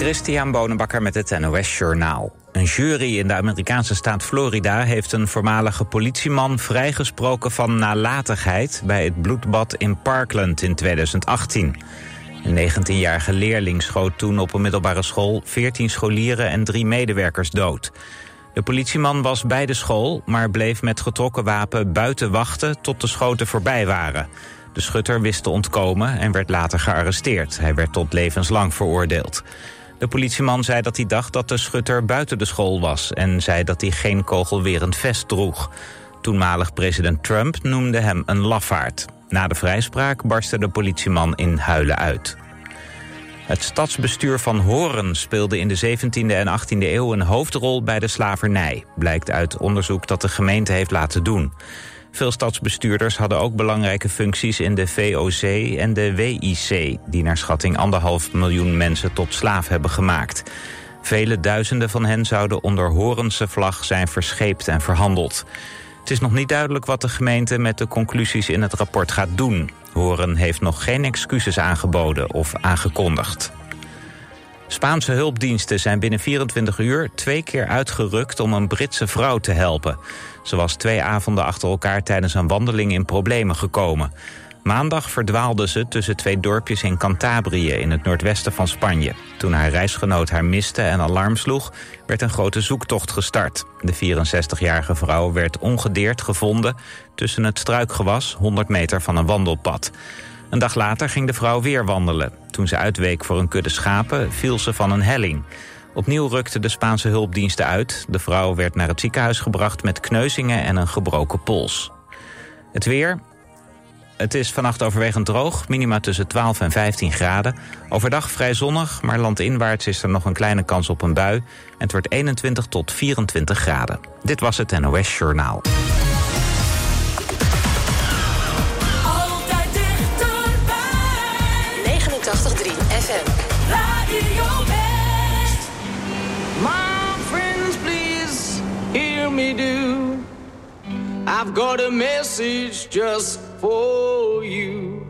Christian Bonenbakker met het NOS Journaal. Een jury in de Amerikaanse staat Florida heeft een voormalige politieman vrijgesproken van nalatigheid bij het bloedbad in Parkland in 2018. Een 19-jarige leerling schoot toen op een middelbare school 14 scholieren en drie medewerkers dood. De politieman was bij de school, maar bleef met getrokken wapen buiten wachten tot de schoten voorbij waren. De schutter wist te ontkomen en werd later gearresteerd. Hij werd tot levenslang veroordeeld. De politieman zei dat hij dacht dat de schutter buiten de school was... en zei dat hij geen kogelwerend vest droeg. Toenmalig president Trump noemde hem een lafaard. Na de vrijspraak barstte de politieman in huilen uit. Het stadsbestuur van Horen speelde in de 17e en 18e eeuw een hoofdrol bij de slavernij, blijkt uit onderzoek dat de gemeente heeft laten doen. Veel stadsbestuurders hadden ook belangrijke functies in de VOC en de WIC... die naar schatting anderhalf miljoen mensen tot slaaf hebben gemaakt. Vele duizenden van hen zouden onder Horense vlag zijn verscheept en verhandeld. Het is nog niet duidelijk wat de gemeente met de conclusies in het rapport gaat doen. Horen heeft nog geen excuses aangeboden of aangekondigd. Spaanse hulpdiensten zijn binnen 24 uur twee keer uitgerukt om een Britse vrouw te helpen. Ze was twee avonden achter elkaar tijdens een wandeling in problemen gekomen. Maandag verdwaalde ze tussen twee dorpjes in Cantabrië in het noordwesten van Spanje. Toen haar reisgenoot haar miste en alarm sloeg, werd een grote zoektocht gestart. De 64-jarige vrouw werd ongedeerd gevonden tussen het struikgewas 100 meter van een wandelpad. Een dag later ging de vrouw weer wandelen. Toen ze uitweek voor een kudde schapen, viel ze van een helling. Opnieuw rukten de Spaanse hulpdiensten uit. De vrouw werd naar het ziekenhuis gebracht met kneuzingen en een gebroken pols. Het weer. Het is vannacht overwegend droog, minima tussen 12 en 15 graden. Overdag vrij zonnig, maar landinwaarts is er nog een kleine kans op een bui. En het wordt 21 tot 24 graden. Dit was het NOS Journaal. Altijd dichterbij. 89.3 FM. Radio. My friends, please hear me do. I've got a message just for you.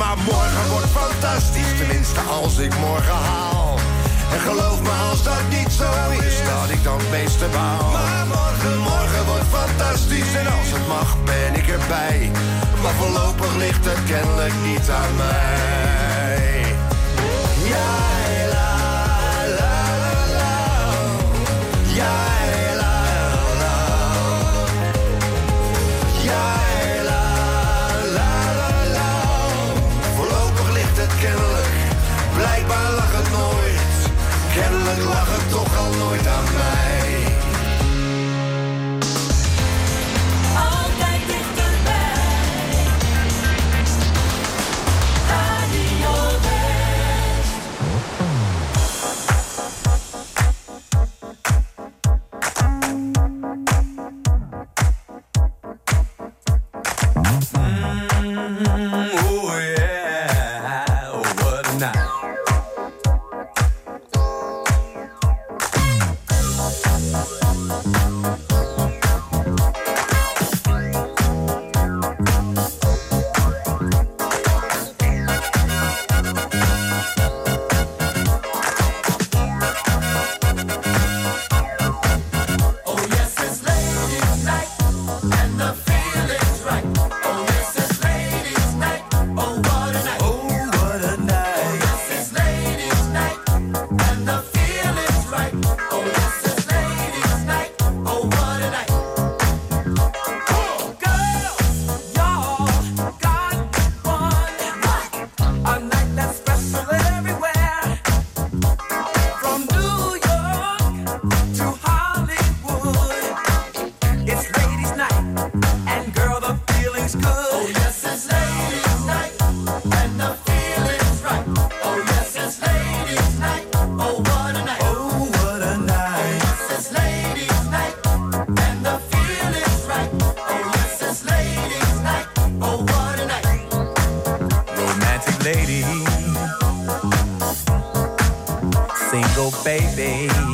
Maar morgen wordt fantastisch, tenminste als ik morgen haal. En geloof me als dat niet zo is, dat ik dan het meeste baal. Maar morgen, morgen wordt fantastisch en als het mag ben ik erbij. Maar voorlopig ligt het kennelijk niet aan mij. Kennelijk lag het toch al nooit aan mij. Baby,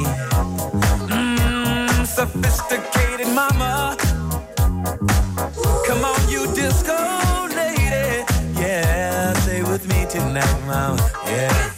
mm, sophisticated mama. Come on, you disco lady, yeah, stay with me tonight, mama. Yeah. If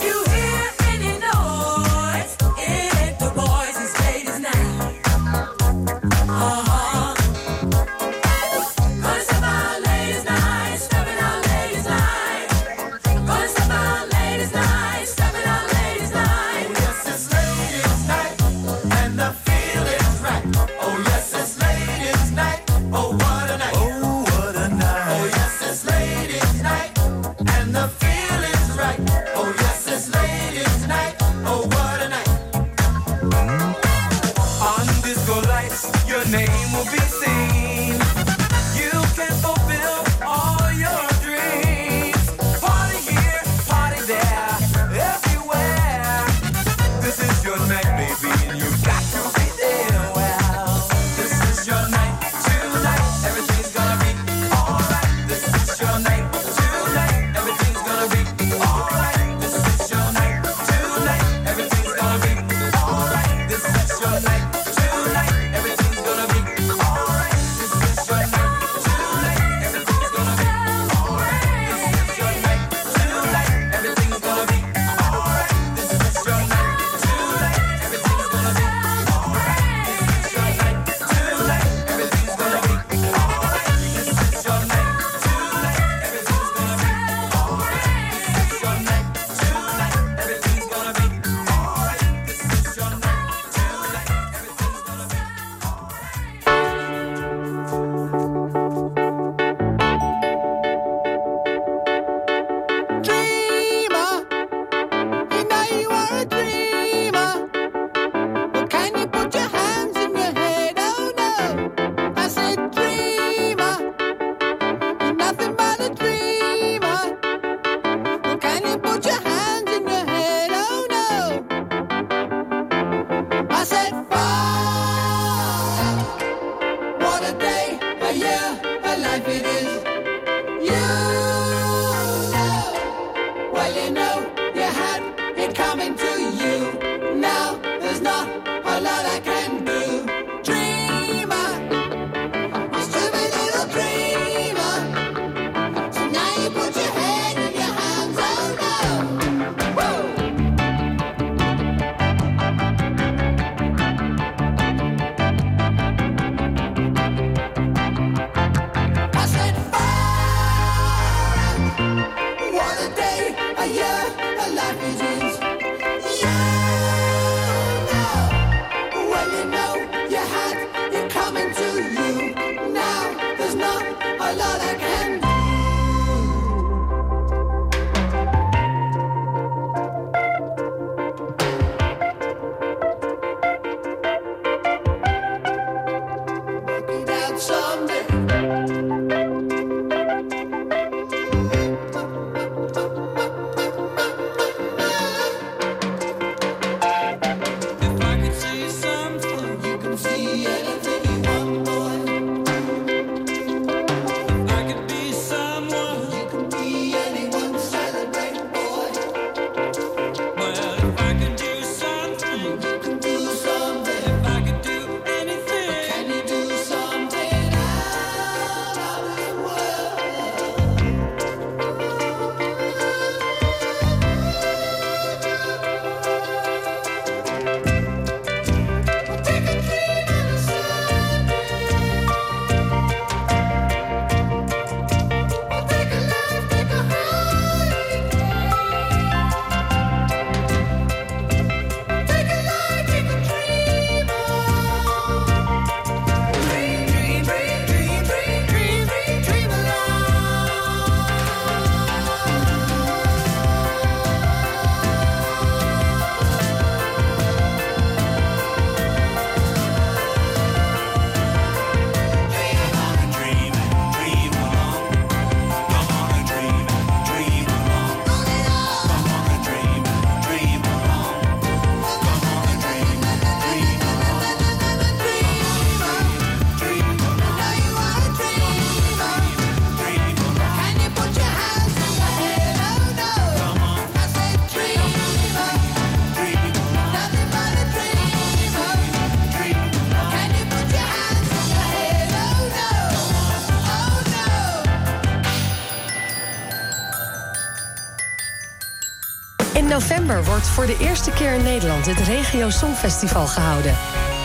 eerste keer in Nederland het Regio Songfestival gehouden.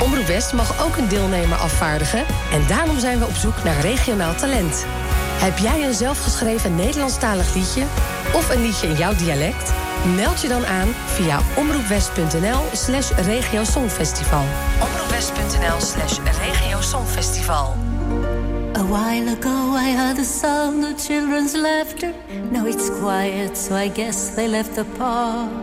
Omroep West mag ook een deelnemer afvaardigen en daarom zijn we op zoek naar regionaal talent. Heb jij een zelfgeschreven Nederlandstalig liedje of een liedje in jouw dialect? Meld je dan aan via omroepwest.nl slash regiosongfestival. omroepwest.nl slash regiosongfestival. A while ago, I heard the sound of children's laughter. Now it's quiet, so I guess they left the park.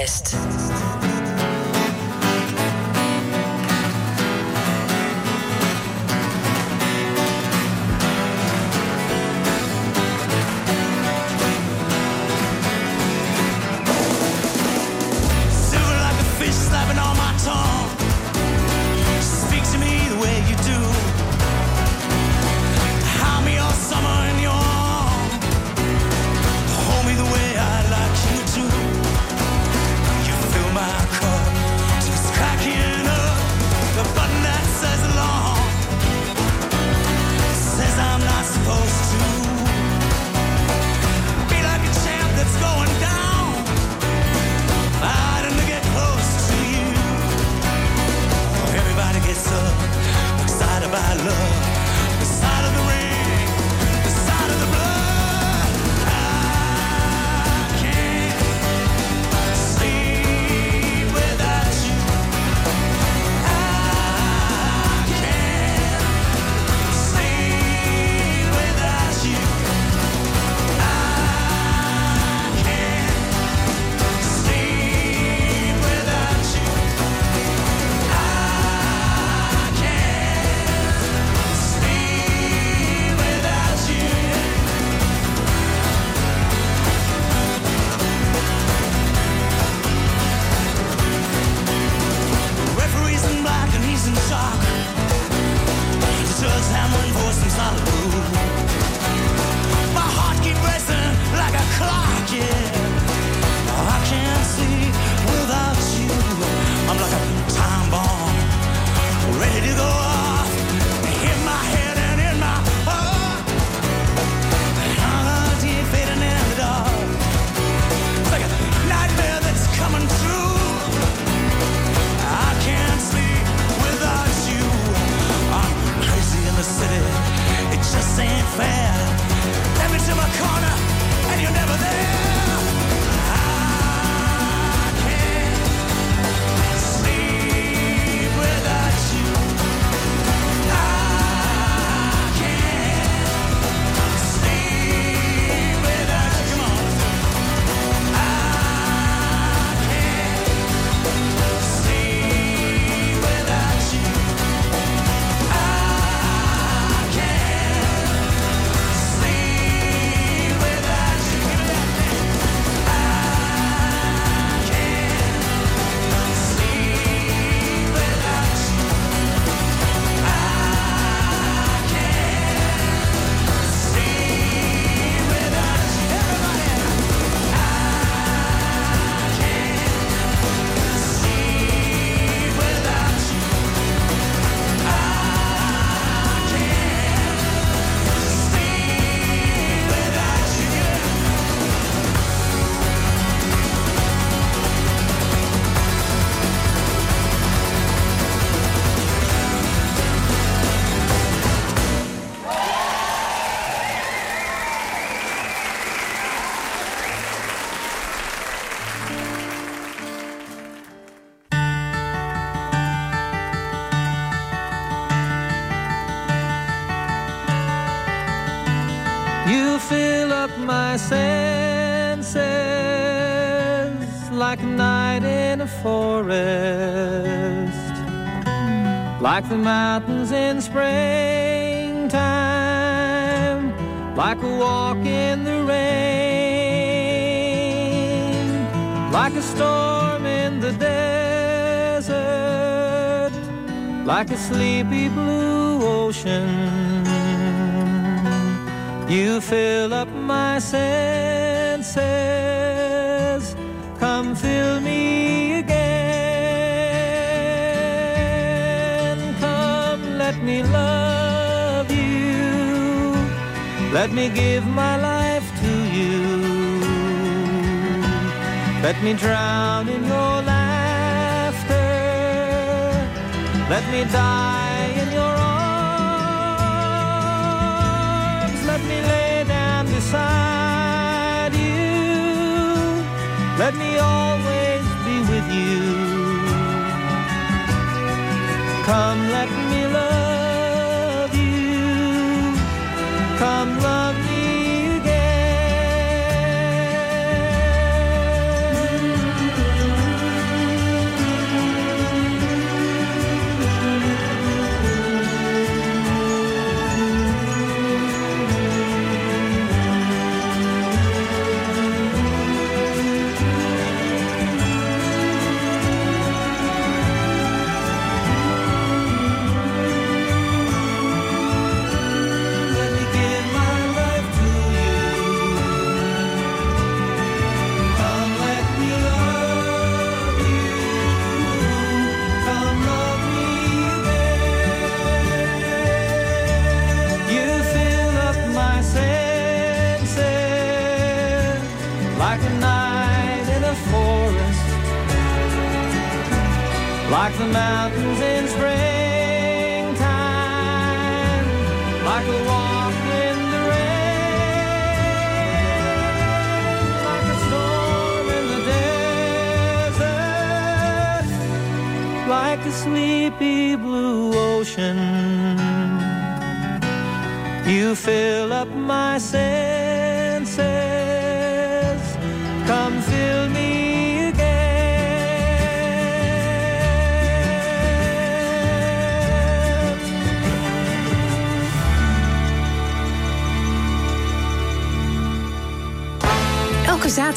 West. Storm in the desert, like a sleepy blue ocean. You fill up my senses. Come fill me again. Come, let me love you. Let me give my life to you. Let me drown in your laughter. Let me die in your arms. Let me lay down beside you. Let me always be with you. Come, let me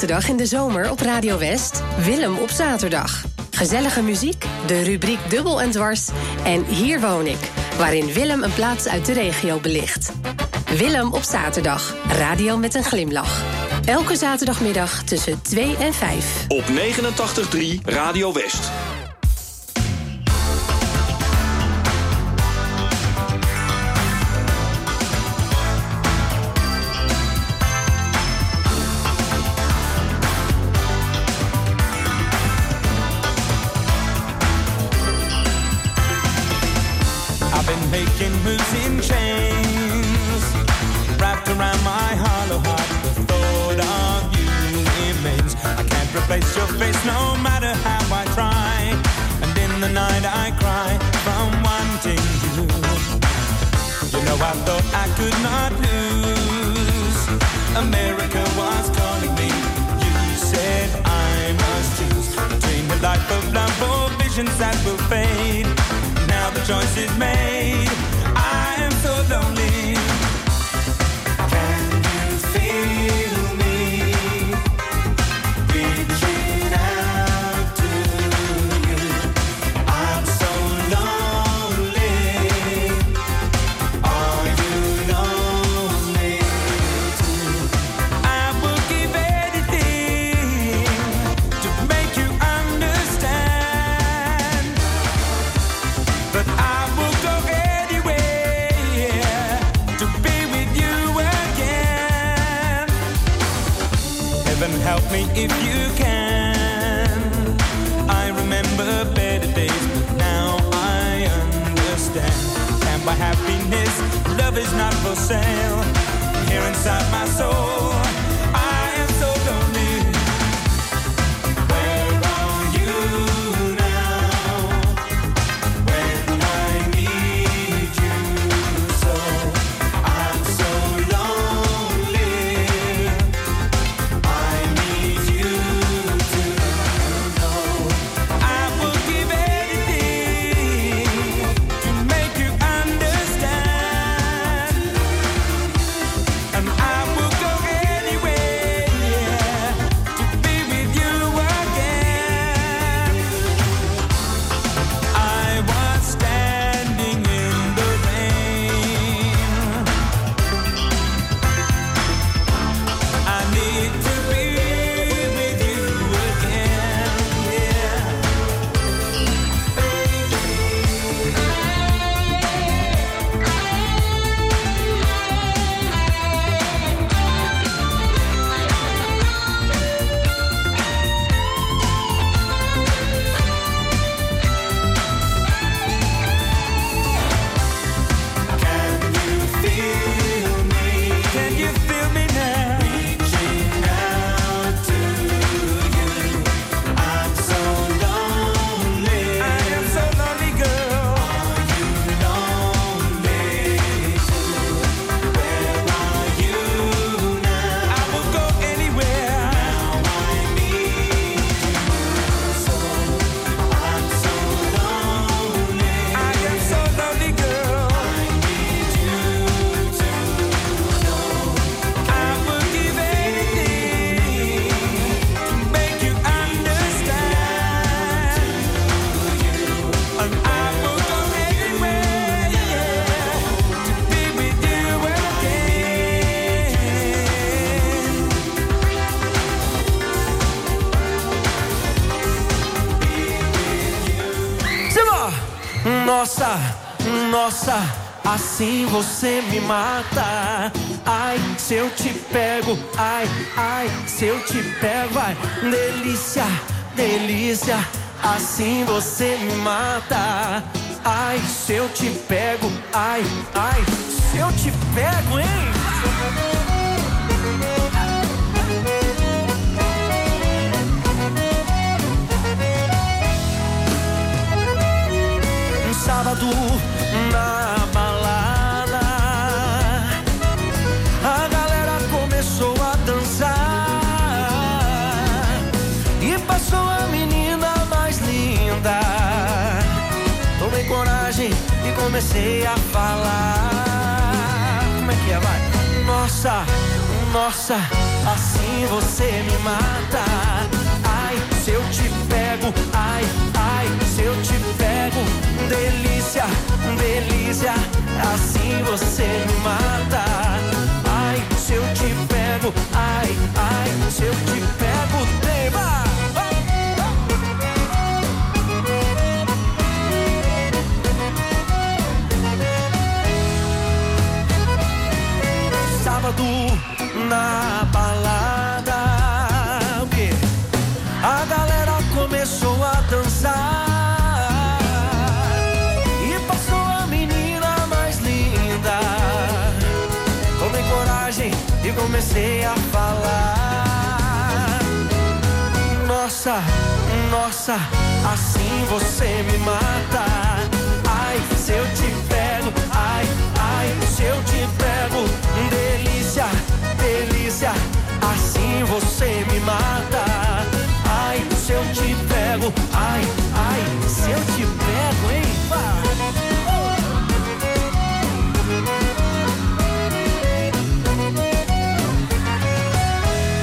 zaterdag in de zomer op Radio West, Willem op zaterdag. Gezellige muziek, de rubriek Dubbel en Dwars en Hier woon ik, waarin Willem een plaats uit de regio belicht. Willem op zaterdag, radio met een glimlach. Elke zaterdagmiddag tussen 2 en 5. Op 89.3 Radio West. I've been making moves in chains, wrapped around my hollow heart. The thought of you remains. I can't replace your face no matter how I try. And in the night I cry from wanting you. You know I thought I could not lose. America was calling me. You said I must choose between the life of love or visions that will fade. Choice is made. sail here inside my soul. I am so gone. Você me mata. Ai, se eu te pego, ai, ai, se eu te pego, ai, delícia, delícia, assim você me mata. Ai, se eu te pego, ai, ai, se eu te pego, hein? Um sábado comecei a falar. Como é que é, vai? Nossa, nossa, assim você me mata. Ai, se eu te pego, ai, ai, se eu te pego, delícia, delícia, assim você me mata. Ai, se eu te pego, ai, ai, se eu te pego, tema. Na balada? A galera começou a dançar e passou a menina mais linda. Tomei coragem e comecei a falar. Nossa, nossa, assim você me mata. Ai, se eu te pego, ai, ai, se eu te pego, delícia, assim você me mata. Ai, se eu te pego, ai, ai, se eu te pego, hein?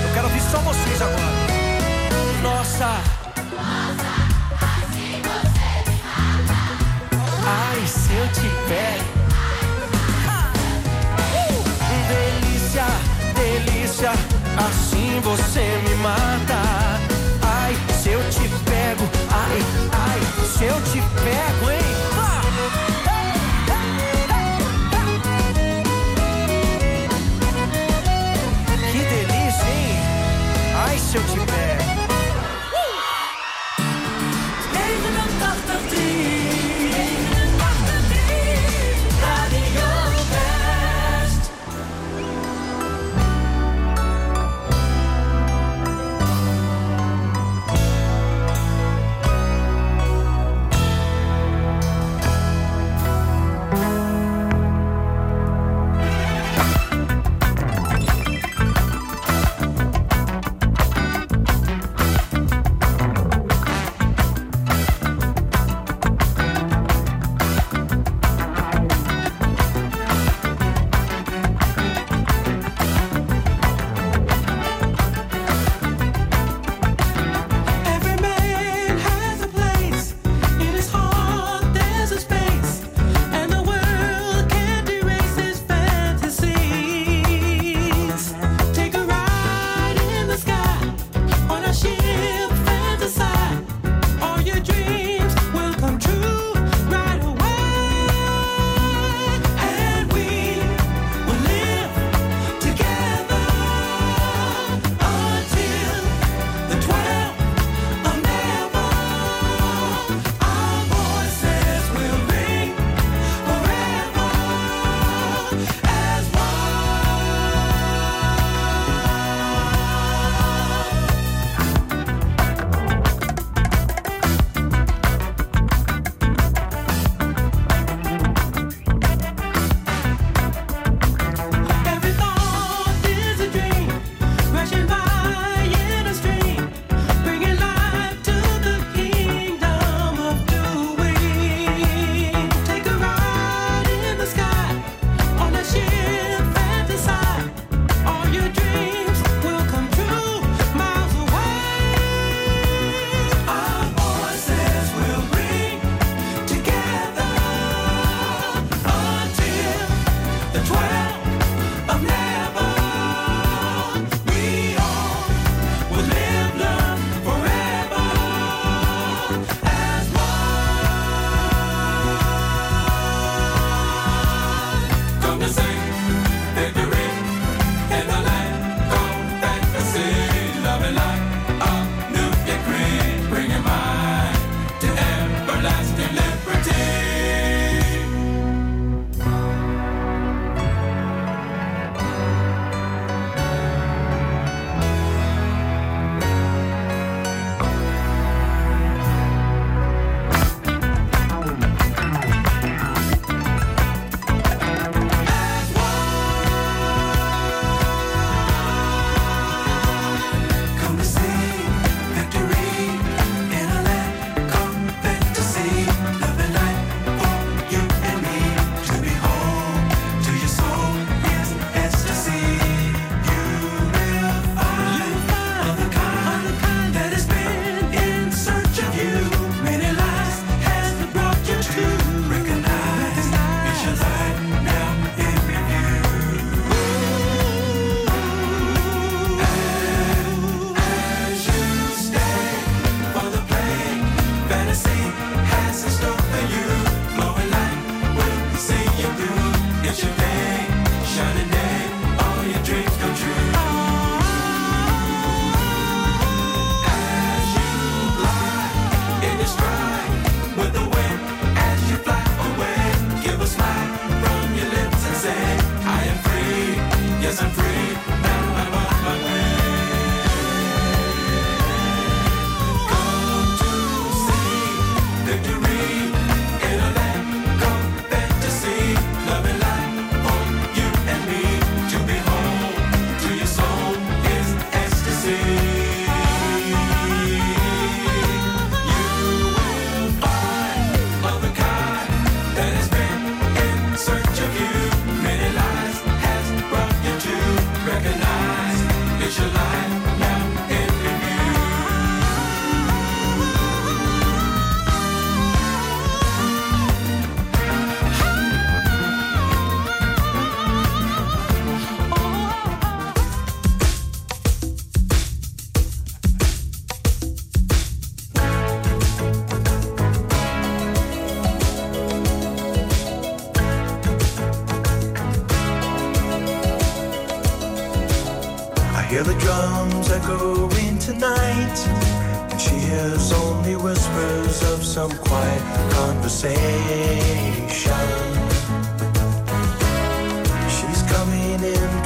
Eu quero ouvir só vocês agora. Nossa. Ai, se eu te pego. Você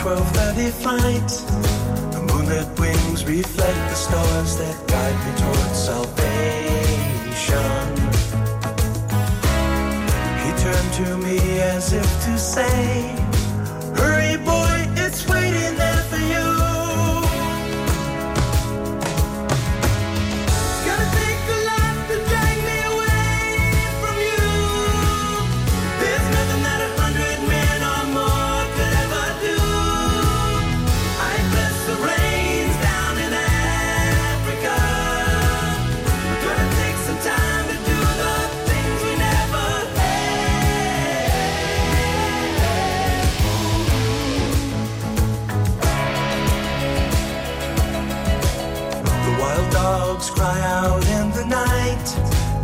12:30 flight. The moonlit wings reflect the stars that guide me towards salvation. He turned to me as if to say,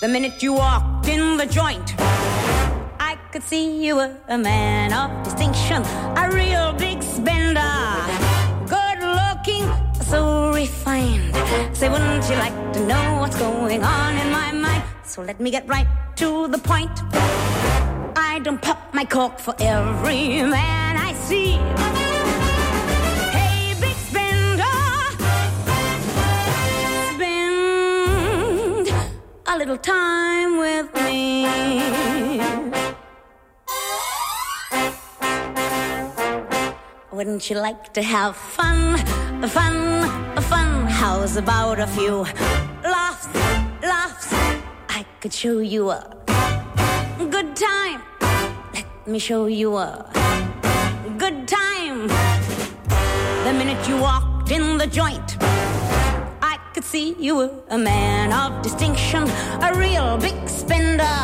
The minute you walked in the joint, I could see you were a man of distinction, a real big spender. Good looking, so refined. Say, wouldn't you like to know what's going on in my mind? So let me get right to the point. I don't pop my cork for every man I see. Little time with me. Wouldn't you like to have fun, fun, fun? How's about a few laughs, laughs? I could show you a good time. Let me show you a good time. The minute you walked in the joint, could see you were a man of distinction, a real big spender.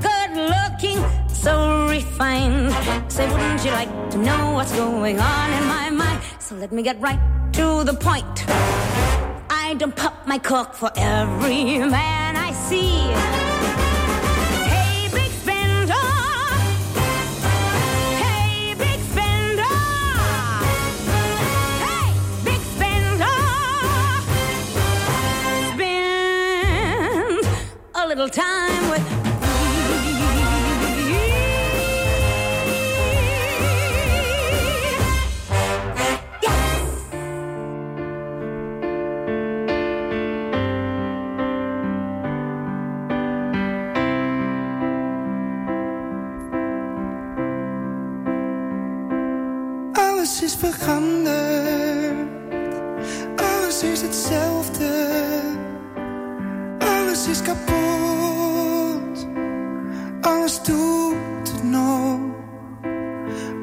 Good looking, so refined. Say, wouldn't you like to know what's going on in my mind? So let me get right to the point. I don't pop my cork for every man I see. little time with alles is veranderd, alles is hetzelfde. alles is kapot. Alles doet het nog.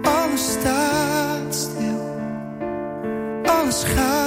Alles staat stil. Alles gaat.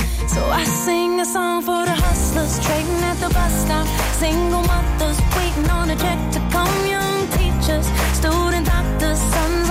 So I sing a song for the hustlers trading at the bus stop. Single mothers waiting on a check to come. Young teachers, student doctors, sons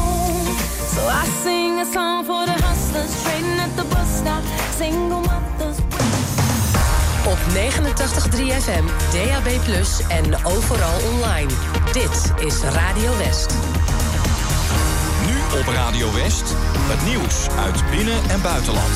So I sing a song for the hustlers trading at the bus stop. Single mothers. Op 89.3 FM, DAB+, en overal online. Dit is Radio West. Nu op Radio West, het nieuws uit binnen- en buitenland.